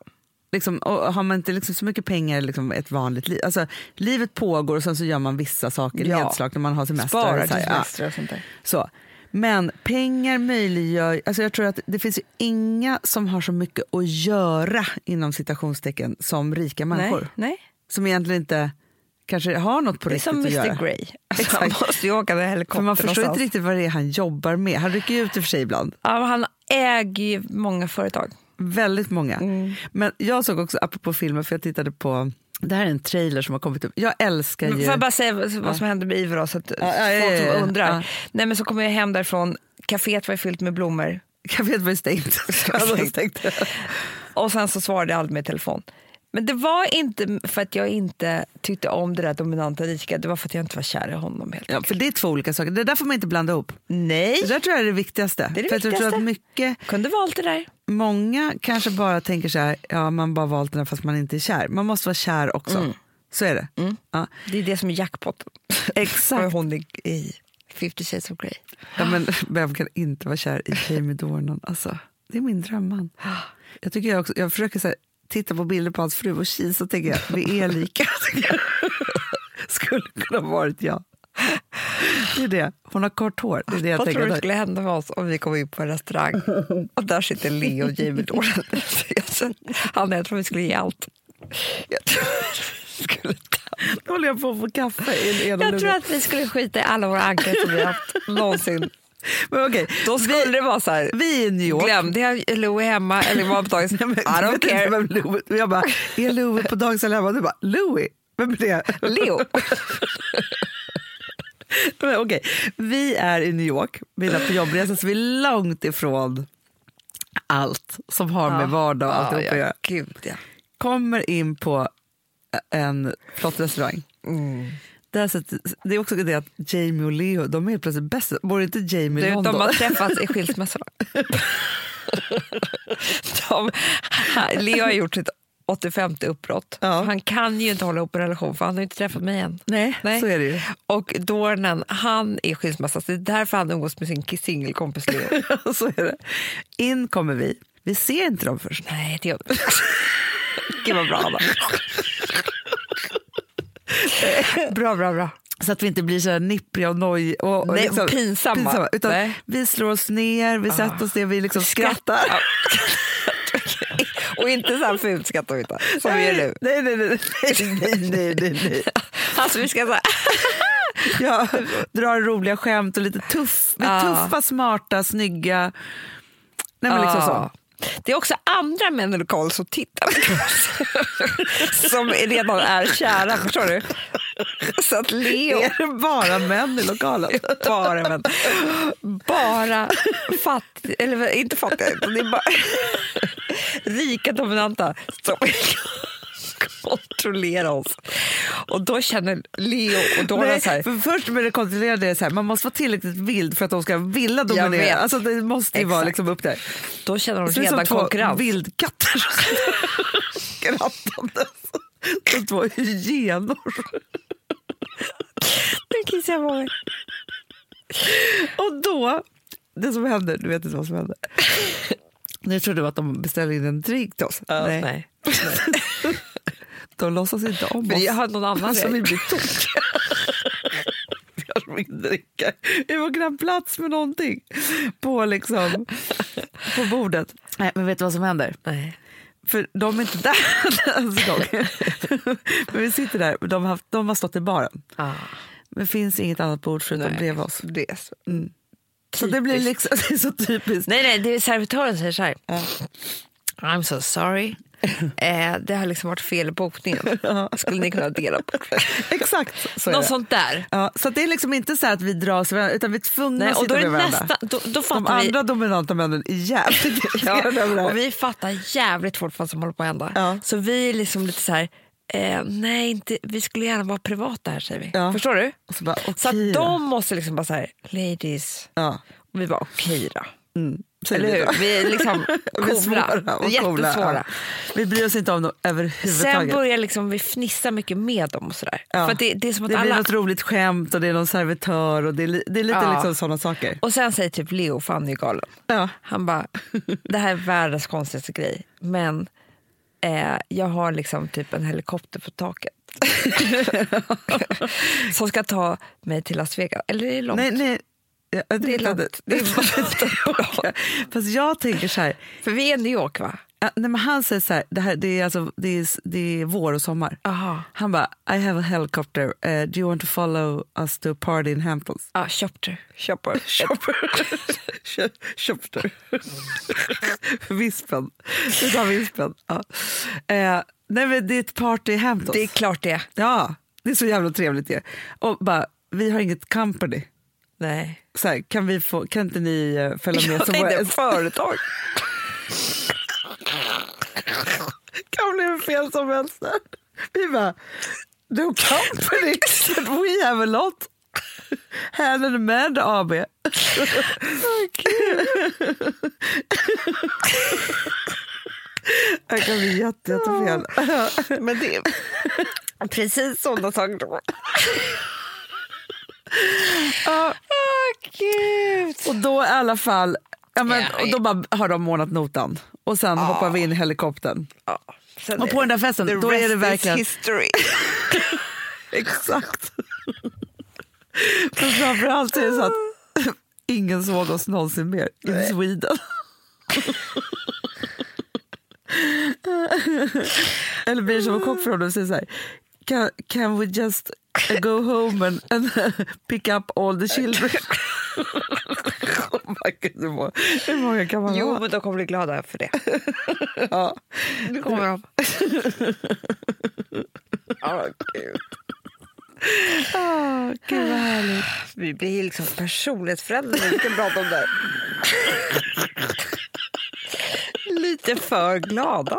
Liksom, och har man inte liksom så mycket pengar liksom ett vanligt liv, alltså, livet pågår och sen så gör man vissa saker Ja. nedslag när man har semester. Sparar till semester och sånt där. Så. Men pengar möjliggör, alltså jag tror att det finns ju inga som har så mycket att göra inom citationstecken som rika människor. Nej, nej. Som egentligen inte kanske har något på Det är riktigt som att Mr göra. Grey. Alltså, han måste ju åka med helikopter För man förstår inte riktigt vad det är han jobbar med. Han rycker ju ut i och för sig ibland. Ja, han äger många företag. Väldigt många. Mm. Men jag såg också, apropå filmer, för jag tittade på, det här är en trailer som har kommit upp. Jag älskar ju... Får jag bara säga vad som hände med Ivo då, så att Ja, ja, ja, folk ja, som ja. undrar. Ja. Nej, men så kom jag hem därifrån, kaféet var fyllt med blommor Caféet var ju stängt. stängt. stängt. och sen så svarade jag aldrig med telefon. Men det var inte för att jag inte tyckte om det där dominanta rika, det var för att jag inte var kär i honom. Helt Ja, för det är två olika saker. Det där får man inte blanda ihop. Nej, Det där tror jag är det viktigaste. Det är det för Jag tror viktigaste. att mycket, kunde valt det där. många kanske bara tänker så här, ja man bara valt den här fast man inte är kär. Man måste vara kär också. Mm. Så är det. Ja, Det är det som är jackpotten. exakt. Hon är i 50 shades of Grey. Ja, men vem kan inte vara kär i Jamie Dornan? Alltså, det är min drömman. Jag, tycker jag, också, jag försöker så här, titta på bilder på hans fru och kisa och tänker jag, vi är lika. Skulle kunna ha varit jag. Det är det. Hon har kort hår. Det är det jag Vad tror du skulle hända med oss om vi kom in på en restaurang och där sitter Leo och Jamie Dornan? Hanna, jag tror vi skulle ge allt. Jag tror vi skulle ta. Nu håller jag på att få kaffe i Jag tror att vi skulle skita i alla våra ankar som vi haft någonsin. Men okej, Då skulle vi, det vara så här, vi är i New York. glömde jag Louie hemma eller var på dagis? I don't care. vem Louis, jag bara, är Louis på dagis eller hemma? Du bara, Louis? Vem är det? Leo. Men Okej, vi är i New York, vi är på jobbresa, så vi är långt ifrån allt som har med vardag och alltihop att göra. gud ja. Kommer in på en flott restaurang. Mm. Där sitter, det är också det att Jamie och Leo, de är helt plötsligt bäst. Bor inte Jamie i Du, London? de har träffats i skilsmässorna. de, Leo har gjort sitt 85 uppbrott. Ja. Han kan ju inte hålla ihop en relation för han har inte träffat mig än. Nej, Nej. så är det ju. Och Dornan, han är skilsmässa. så Det är därför han umgås med sin singelkompis Leo. så är det. In kommer vi. Vi ser inte dem först. Nej, det gör vi. Gud vad bra Anna. Bra, bra, bra. Så att vi inte blir så nippriga och noj och, Nej, pinsamma. utan Nej. Vi slår oss ner, vi sätter oss ner, vi liksom skrattar. Ja. Och inte så här fult skrattar vi inte, som vi gör nu. Nej, nej, nej, nej, nej, nej, nej, nej. Alltså vi ska så här, Jag drar roliga skämt och lite tuff, Ja. tuffa, smarta, snygga. Nej, men liksom så. Det är också andra män i lokalen som tittar som redan är kära, förstår du? Så att Leo, Är det bara män i lokalen? bara män, bara fattiga, eller inte fattiga, det är bara rika dominanta som kontrollerar oss. Och då känner Leo och Dora Nej, så här, för först med det kontrollerade är så här, man måste vara tillräckligt vild för att de ska vilja dominera. Alltså det måste ju vara liksom upp där. då känner de Det redan som två konkurrens. vildkatter skrattandes. Som två hyenor. Nu kissar jag på mig. Och då, det som händer, du vet inte vad som händer. Nu trodde du att de beställde in en drink till oss. Nej. Nej. De låtsas inte om oss. jag har någon annan Så vi regel. blir tokiga. Vi har ingen dricka. Vi får knappt plats med någonting på, liksom, på bordet. Nej, men vet du vad som händer? Nej. För de är inte där ens en gång. Men vi sitter där, de har, haft, de har stått i baren. Ah, Men det finns inget annat bord förutom nej. bredvid oss. Det är så. Så det blir liksom, det är så typiskt. Nej, nej, det är servitören säger så här. I'm so sorry. eh, det har liksom varit fel i bokningen. Skulle ni kunna dela på? Exakt så Något sånt där. Ja, så att det är liksom inte så att vi drar oss över utan vi är tvungna Nej, att och då sitta är med det varandra. nästan, då, då De fattar vi. andra dominanta männen är jävligt Ja, och vi fattar jävligt fort vad som håller på att hända. Ja. Så vi är liksom lite så här, eh, nej inte, vi skulle gärna vara privata här säger vi. Ja. Förstår du? Och så bara, Så att då. de måste liksom bara så här, ladies. Ja. Och vi bara okej då. säger Eller vi hur? Vi är liksom Vi är svåra coola. och coola, Jättesvåra. Vi bryr oss inte om dem Sen överhuvudtaget. börjar liksom vi fnissa mycket med dem och sådär. Ja. För det, det är som att det blir alla... något roligt skämt och det är någon servitör och det är, det är lite Ja. liksom sådana saker. Och sen säger typ Leo, för han är galen. Ja. Han bara, det här är världens konstigaste grej, men eh, jag har liksom typ en helikopter på taket. Som ska ta mig till Las Vegas. Eller är det långt? Nej, nej. Ja, det, Det är långt. Det är Fast jag tänker så här, För vi är i New York va? ja, nej, men han säger så här, det, här, det, är alltså, det, är, det är vår och sommar. Aha. Han bara, I have a helicopter, uh, do you want to follow us to a party in Hamptons? Ja, Chopter. Chopper. Köpte. Vispen. Du tar vispen. Ja. Eh, nej, men det är ett party i Hamptons. Det är klart det. Ja, det är så jävla trevligt ju. Och bara, vi har inget company. Nej. Så här, kan, vi få, kan inte ni eh, följa med? Som våra- företag. kan bli hur fel som helst. Vi bara, no company, but we have a lot. Hälen med AB. Det kan bli jätte, jättefel. Men det är precis sådana saker Åh, gud. Och då i alla fall, ja, men, Ja, och då bara har de ordnat notan. Och sen hoppar vi in i helikoptern. Sen Och på den där festen, the då är det rest is verkligen... history. Exakt. Men framförallt är det så att ingen såg oss någonsin mer i Sweden. Eller blir det som en kock från och säger så här, can, can we just go home and, and pick up all the children? oh God, hur många- kan man Jo, ha? men de kommer bli glada för det. Ja. Det kommer de. Ja, gud. Ah, gud vad härligt. Vi blir liksom personlighetsföräldrar när vi kan prata om det. Lite för glada.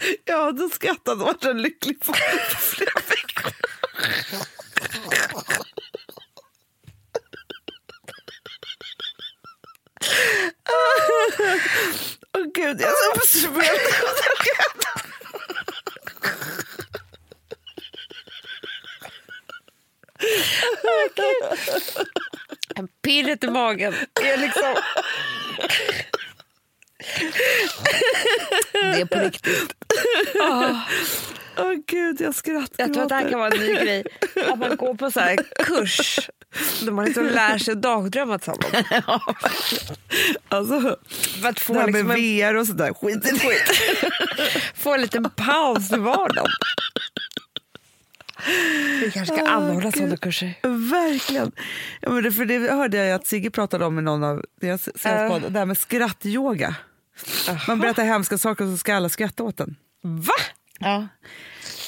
Jag hade skrattat och varit lycklig på flera veckor. Åh gud, jag är så uppsvulten. Pirret i magen är liksom... Det är på riktigt. Åh gud, jag skrattar. Jag tror att det här kan vara en ny grej. Att man går på så här kurs där man liksom lär sig dagdrömma tillsammans. Alltså, För att få, det här med liksom en, VR och sådär, skit i det. få en liten paus i vardagen. Vi kanske ska anordna sådana kurser. Verkligen. Ja, men det, för det hörde jag att Sigge pratade om i någon av deras podd, det här med skrattyoga. Man berättar hemska saker och så ska alla skratta åt den. Va? Ja.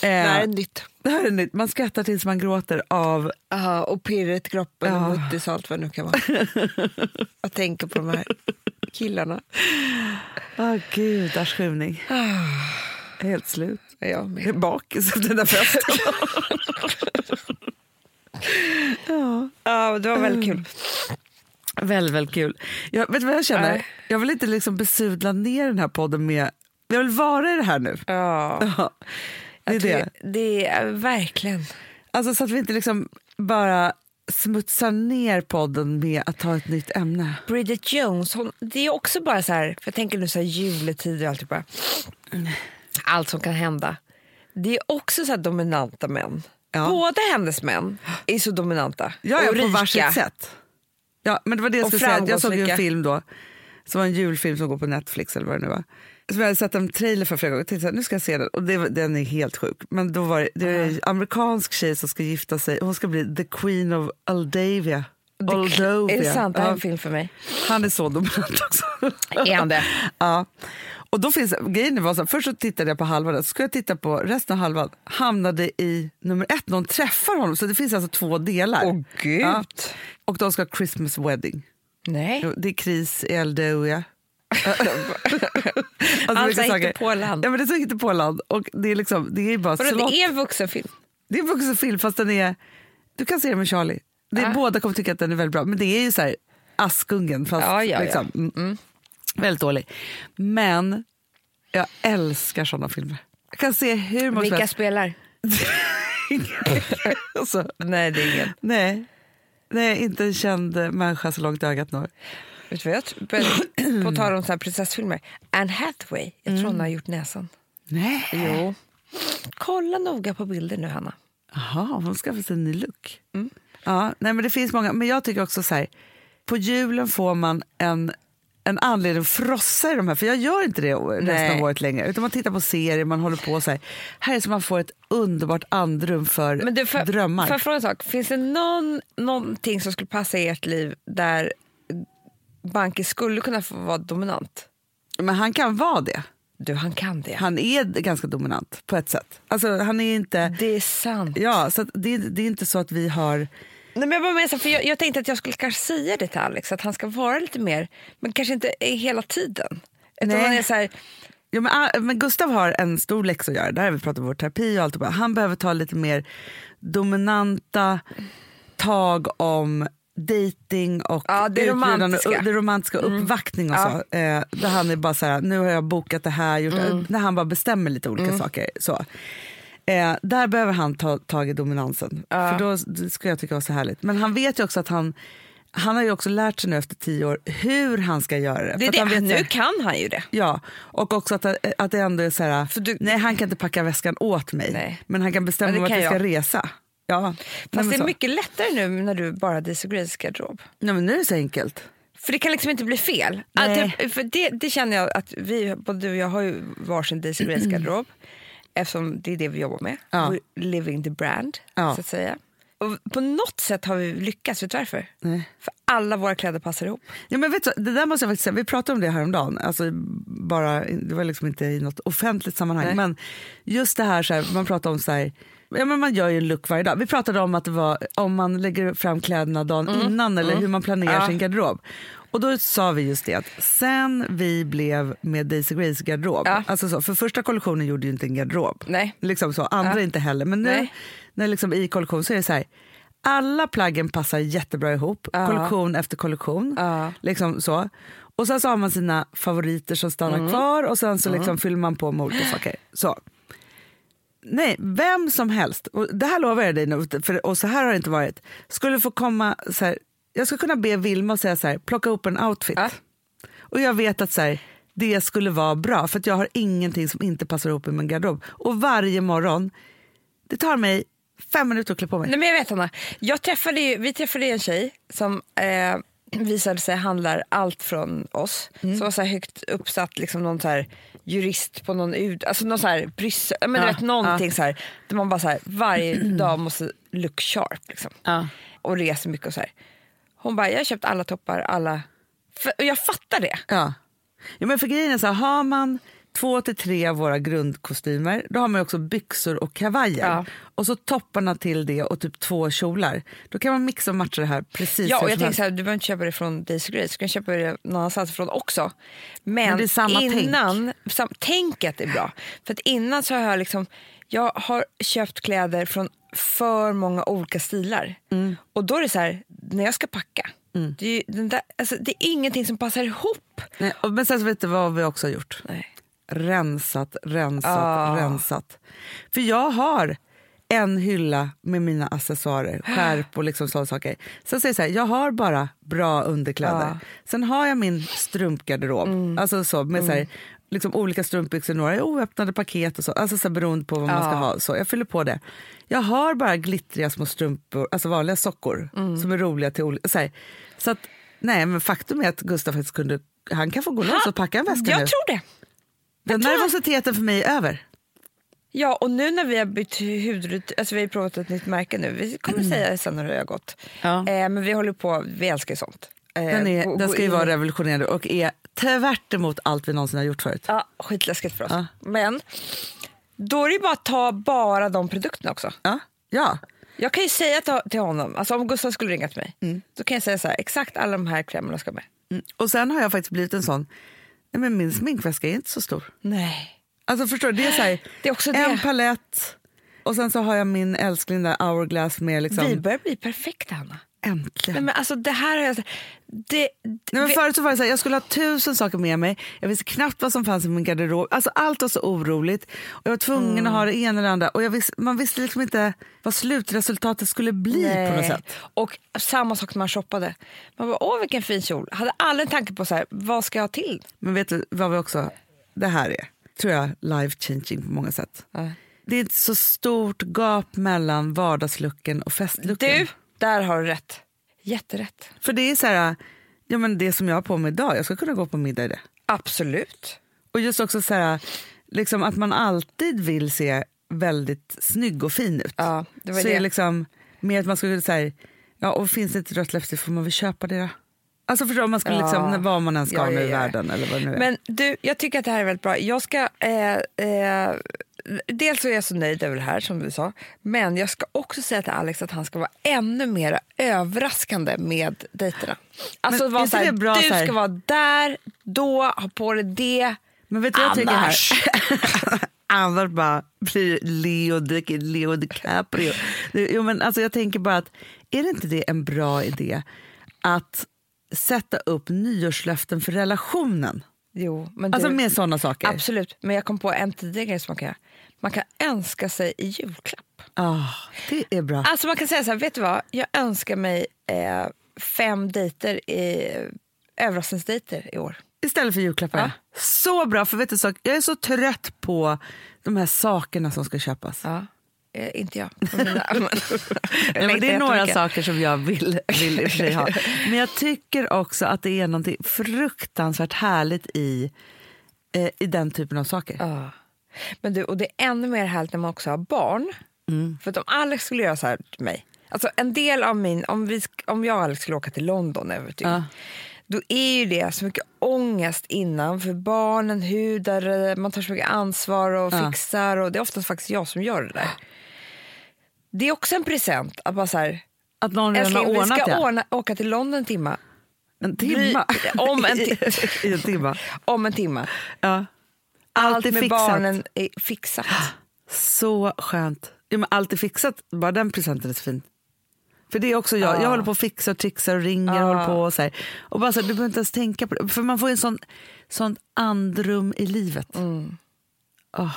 Det här Eh, är nytt. det här är nytt. Man skrattar tills man gråter av... Aha, och pirret i kroppen Ja. och muttis allt vad det nu kan vara. Jag tänker på de här killarna. Åh gud, arsjuning. Helt slut. Jag Jag är med. bakis efter den där festen. ja. Ja, det var väldigt kul. Väldigt, väldigt kul. Jag, vet du vad jag känner? Nej. Jag vill inte liksom besudla ner den här podden med... Jag vill vara i det här nu. Ja, Ja, det är det. det är verkligen. Alltså så att vi inte liksom bara smutsar ner podden med att ta ett nytt ämne. Bridget Jones, hon, det är också bara så här, för jag tänker nu så här juletider och allt, bara, allt som kan hända. Det är också så här dominanta män. Ja. Båda hennes män är så dominanta Ja, och ja på rika. varsitt sätt. Ja, men det var det jag Och skulle säga. Jag såg en film då, som var en julfilm som går på Netflix eller vad det nu var. Som jag hade sett en trailer för flera gånger. Jag tänkte här, nu ska jag se den. Och det, den är helt sjuk. Men då var det, det är en amerikansk tjej som ska gifta sig. Hon ska bli the queen of Aldavia. Aldovia. Är det sant? Det här är en film för mig. han är så dominant också. Är han det? ja. Och då finns grejen var så här, först så tittade jag på halvan, så skulle jag titta på resten av halvan, hamnade i nummer ett, någon träffar honom, så det finns alltså två delar. Åh gud. Ja. Och de ska ha Christmas wedding. Nej. Det är kris i Eldöja. alltså, Allt mycket är saker. hittepåland. Ja, men det är så hittepåland. Och det är liksom, det är bara Vadå, slott. det är en vuxenfilm? Det är en vuxen film fast den är, du kan se den med Charlie. Det är, Ja. Båda kommer tycka att den är väldigt bra, men det är ju så här Askungen fast Ja, ja, ja. liksom, mm, väldigt dålig. Men jag älskar såna filmer. Jag kan se hur många Vilka spelar? alltså, Nej, det är ingen. nej. nej, inte en känd människa så långt ögat når. Vet du vad jag tror? På tal om så här prinsessfilmer. Anne Hathaway, jag tror hon har gjort näsan. Nej. Jo. Kolla noga på bilder nu, Hanna. Jaha, hon skaffade sig en ny look. Ja, nej, men det finns många, men jag tycker också så här, på julen får man en, en anledning att frossa i de här, för jag gör inte det resten Nej. av året längre. Utan man tittar på serier, man håller på så här. Här är så man får ett underbart andrum för Men du, för, drömmar. Får jag fråga en sak? Finns det någon, någonting som skulle passa i ert liv där Banke skulle kunna få vara dominant? Men han kan vara det. Du, han kan det. Han är ganska dominant på ett sätt. Alltså han är inte... Det är sant. Ja, så det, det är inte så att vi har... Nej, men jag, bara menar, för jag, jag tänkte att jag skulle kanske säga det till Alex, att han ska vara lite mer, men kanske inte hela tiden. Utan han är så här, Ja, men, ah, men Gustav har en stor läxa att göra. Där har vi pratat om vår terapi och allt. och Han behöver ta lite mer dominanta tag om dating och Ja, det romantiska. Mm. och det romantiska uppvaktning och Ja. så. Eh, där han är bara så här, nu har jag bokat det här, gjort Mm. det. När han bara bestämmer lite olika saker. Så. Eh, där behöver han ta tag i dominansen. För då skulle jag tycka var så härligt. Men han vet ju också att han han har ju också lärt sig nu efter tio år hur han ska göra det. det det. han vet Nu kan han ju det. Ja, och också att, att det ändå är så här, du- nej han kan inte packa väskan åt mig, Nej. men han kan bestämma kan vi ska resa. Ja, Fast det är så. mycket lättare nu när du bara Grace garderob. Nej, men nu är det så enkelt. För det kan liksom inte bli fel. Nej. Att för det, det känner jag att vi, både du och jag har ju varsin Daisy Grace garderob. Eftersom det är det vi jobbar med. Ja. Living the brand, Ja. så att säga. Och på något sätt har vi lyckats, vet du varför? Nej. För alla våra kläder passar ihop. Ja, men vet du, det där måste jag faktiskt säga, vi pratade om det häromdagen, alltså bara, det var liksom inte i något offentligt sammanhang, Nej. men just det här, så här man pratar om så här, ja, men man gör ju en look varje dag. Vi pratade om att det var om man lägger fram kläderna dagen innan eller hur man planerar Mm. Ja. sin garderob. Och då sa vi just det att sen vi blev med Daisy Grace garderob, Ja. alltså så, för första kollektionen gjorde ju inte en garderob. Nej. Liksom så, andra Ja. inte heller. Men nu Nej. när liksom i kollektion så är det så här, alla plaggen passar jättebra ihop, Ja. kollektion efter kollektion. Liksom så. Och sen så har man sina favoriter som stannar Mm. kvar och sen så liksom fyller man på med olika saker. Så. Nej, vem som helst, och det här lovar jag dig nu, för, och så här har det inte varit, skulle få komma så här, jag skulle kunna be Vilma säga så här, plocka upp en outfit. Ja. Och jag vet att så här, det skulle vara bra, för att jag har ingenting som inte passar ihop i min garderob. Och varje morgon, det tar mig fem minuter att klä på mig. Nej, men jag vet Anna, jag träffade ju, vi träffade en tjej som eh, visade sig handlar allt från oss. Som var så högt uppsatt, liksom någon så här jurist på någon ut, alltså någon så här Bryssel, men du Ja, vet någonting så här, där man bara så här, varje dag måste look sharp. Liksom. Ja. Och reser mycket och så här. Hon bara, jag har köpt alla toppar, alla... För, och jag fattar det. Ja. ja men för grejen är så här, har man två till tre av våra grundkostymer, då har man också byxor och kavajer. Ja. Och så topparna till det och typ två kjolar. Då kan man mixa och matcha det här precis Ja, och jag tänker så här, du behöver inte köpa det från Daisy Grace, du kan köpa det någon annanstans ifrån också. Men, Men innan, sam, tänket är bra. För att innan så har jag liksom, jag har köpt kläder från för många olika stilar. Mm. Och då är det så här, när jag ska packa, det, är den där, alltså, det är ingenting som passar ihop. Nej, och- men sen så vet du vad vi också har gjort? Nej. Rensat, rensat, Ah. rensat. För jag har en hylla med mina accessoarer, skärp och liksom sådana saker. Sen säger jag så här, jag har bara bra underkläder. Ja. Sen har jag min strumpgarderob, alltså så, med så här, liksom olika strumpbyxor, några oöppnade paket och så, alltså så här, beroende på vad man ska ha. Så jag fyller på det. Jag har bara glittriga små strumpor, alltså vanliga sockor som är roliga till olika... Så, här. så att, nej, men faktum är att Gustav faktiskt kunde, han kan få gå loss och packa en väska jag nu. tror det. Den tror- nervositeten för mig är över. Ja, och nu när vi har bytt hudrutin, alltså vi har provat ett nytt märke nu, vi kommer säga det sen när det har gått. Ja. Eh, men vi håller på, vi älskar ju sånt. Eh, Den, är, gå- den ska ju vara revolutionerande och är Tvärt emot allt vi någonsin har gjort förut. Ja, skitläskigt för oss. Ja. Men då är det bara att ta bara de produkterna också. Ja, ja. Jag kan ju säga till, honom, alltså om Gustav skulle ringa till mig, då kan jag säga så här, exakt alla de här krämerna ska med. Mm. Och sen har jag faktiskt blivit en sån, nej men min sminkväska är inte så stor. Nej. Alltså förstår du, det är så här, Det är också en det. palett och sen så har jag min älskling där hourglass med liksom, Vi börjar bli perfekta, Hanna. Äntligen. Nej, men alltså det här har jag... Det, Nej, men förut så var det så här, jag skulle ha tusen saker med mig. Jag visste knappt vad som fanns i min garderob. Alltså, allt var så oroligt. Och jag var tvungen Mm. att ha det ena eller andra. Och jag visste, man visste liksom inte vad slutresultatet skulle bli på något sätt. Och samma sak när man shoppade. Man bara, åh vilken fin kjol. Hade aldrig en tanke på så här, vad ska jag ha till? Men vet du vad vi också, det här är, tror jag, life changing på många sätt. Det är ett så stort gap mellan vardagslucken och festlucken. Du, där har du rätt. Jätterätt. För det är så här, ja men det som jag har på mig idag, jag ska kunna gå på middag i det. Absolut. Och just också så här, liksom att man alltid vill se väldigt snygg och fin ut. Ja, det var så det. är liksom mer att man skulle säga, ja och finns det ett rött läppstift får man väl köpa det då. Alltså förstår man skulle Ja. liksom, vad man än ska Ja, nu ja, i ja. världen eller vad nu är. Men du, jag tycker att det här är väldigt bra. Jag ska... Eh, eh, dels så är jag så nöjd över det här som du sa. Men jag ska också säga till Alex att han ska vara ännu mer överraskande med dejterna. Alltså Men vara så här, bra du så här- ska vara där, då, ha på dig det. Men vet du vad jag tycker här? Annars bara blir Leo, Di- Leo DiCaprio. Jo, men alltså jag tänker bara att är det inte det en bra idé att sätta upp nyårslöften för relationen? Jo, men Alltså du, med sådana saker. Absolut, men jag kom på en tidigare grej som man kan göra. Man kan önska sig i julklapp. Ah, det är bra. Alltså man kan säga så här, vet du vad? Jag önskar mig eh, fem dejter, i, överraskningsdejter i år. Istället för julklappar. Ja. Så bra, för vet du, sak, jag är så trött på de här sakerna som ska köpas. Ja. Eh, inte jag. Mina, men, Nej, men det är några saker som jag vill, vill i sig ha. Men jag tycker också att det är något fruktansvärt härligt i, eh, i den typen av saker. Ja. Men du, och det är ännu mer härligt när man också har barn. Mm. För att om Alex skulle göra så här till mig. Alltså en del av min, om, vi, om jag och Alex skulle åka till London över ett dygn. Ja. Då är ju det så mycket ångest innan för barnen, eh, man tar så mycket ansvar och Ja. fixar. Och det är oftast faktiskt jag som gör det där. Det är också en present att bara så här, Att någon redan har vi ordnat ska det. ordna, åka till London en timma. En timma. Om en I, I en timma. Om en timma. Ja. Allt Allt är med fixat. barnen är fixat. Så skönt. Ja, men allt är fixat, bara den presenten är så fin. För det är också jag, Ja. jag håller på och fixar och trixar och ringer och Ja. håller på och så här. Och bara så här, du behöver inte ens tänka på det, för man får ju en sån, sån andrum i livet. Mm. Åh.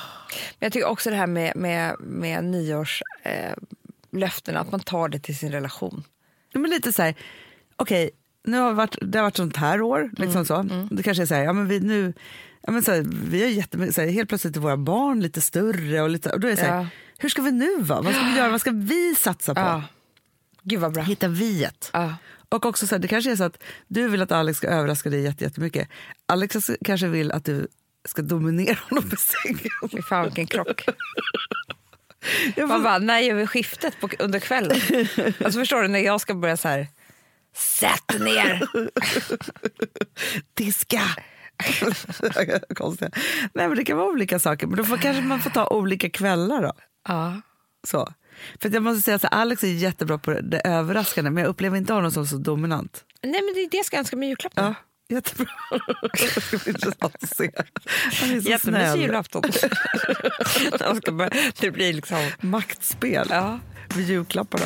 Men jag tycker också det här med, med, med nyårslöftena, eh, att man tar det till sin relation. Ja, men lite så här, okej, nu har det varit, det har varit sånt här år, liksom så. Det kanske är så här, ja men vi nu, ja men så här, vi har jättemycket, så här, helt plötsligt är våra barn lite större och lite, och då är det så här, Ja. hur ska vi nu vara? Vad ska vi göra? Vad ska vi satsa på? Ja. Gud vad bra. Hitta viet. Ja. Och också så här, det kanske är så att du vill att Alex ska överraska dig jätte- jättemycket. Alex kanske vill att du ska dominera honom på sängen. Fy fan vilken krock. Man får, bara, när gör vi skiftet på, under kvällen? Alltså förstår du, när jag ska börja så här, sätt ner. diska! Konstigt. Nej men det kan vara olika saker, men då får, kanske man får ta olika kvällar då. Ja. Så. För jag måste säga att Alex är jättebra på det, överraskande, men jag upplever inte honom som så dominant. Nej men det är det jag ska önska i julklapp. Ja, jättebra. det ska bli intressant att se. Han är så Jättemysig julafton. Det blir liksom... Maktspel Ja. vid julklapparna.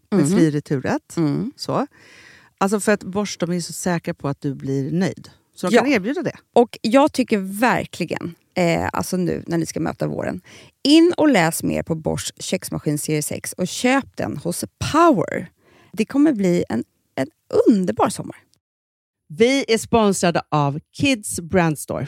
med Mhm. fri returrätt. Mm. Så. Alltså för att Bosch de är så säkra på att du blir nöjd. Så de Ja. kan erbjuda det. Och jag tycker verkligen, eh, alltså nu när ni ska möta våren, in och läs mer på Bosch köksmaskin serie 6 och köp den hos Power. Det kommer bli en, en underbar sommar. Vi är sponsrade av Kids Brand Store.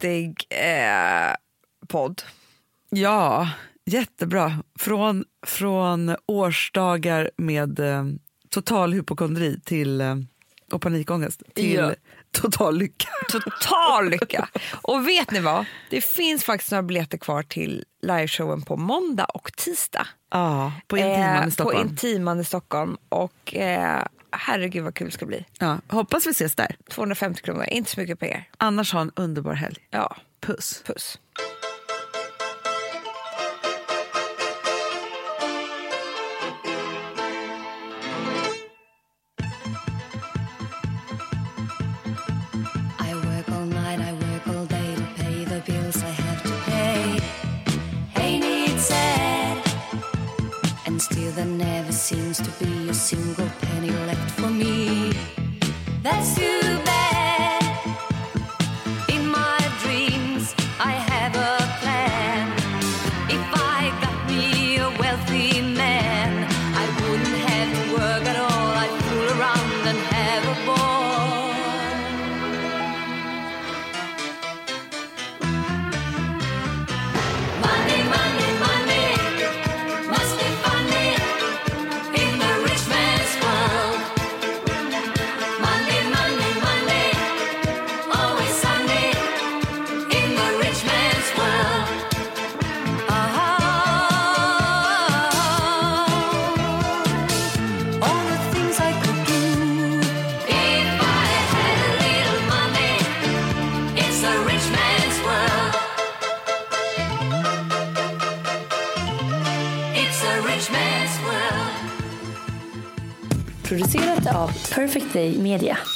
skrattig eh, podd. Ja, jättebra. Från, från årsdagar med eh, total hypokondri till, eh, och panikångest till Ja. total lycka. Total lycka. Och vet ni vad? Det finns faktiskt några biljetter kvar till liveshowen på måndag och tisdag. Ja, på Intiman Eh, i Stockholm. På Intiman i Stockholm. Och eh, herregud vad kul det ska bli. ja, hoppas vi ses där. 250 kronor, inte så mycket pengar. Annars ha en underbar helg. Ja, Puss. puss. I i Media.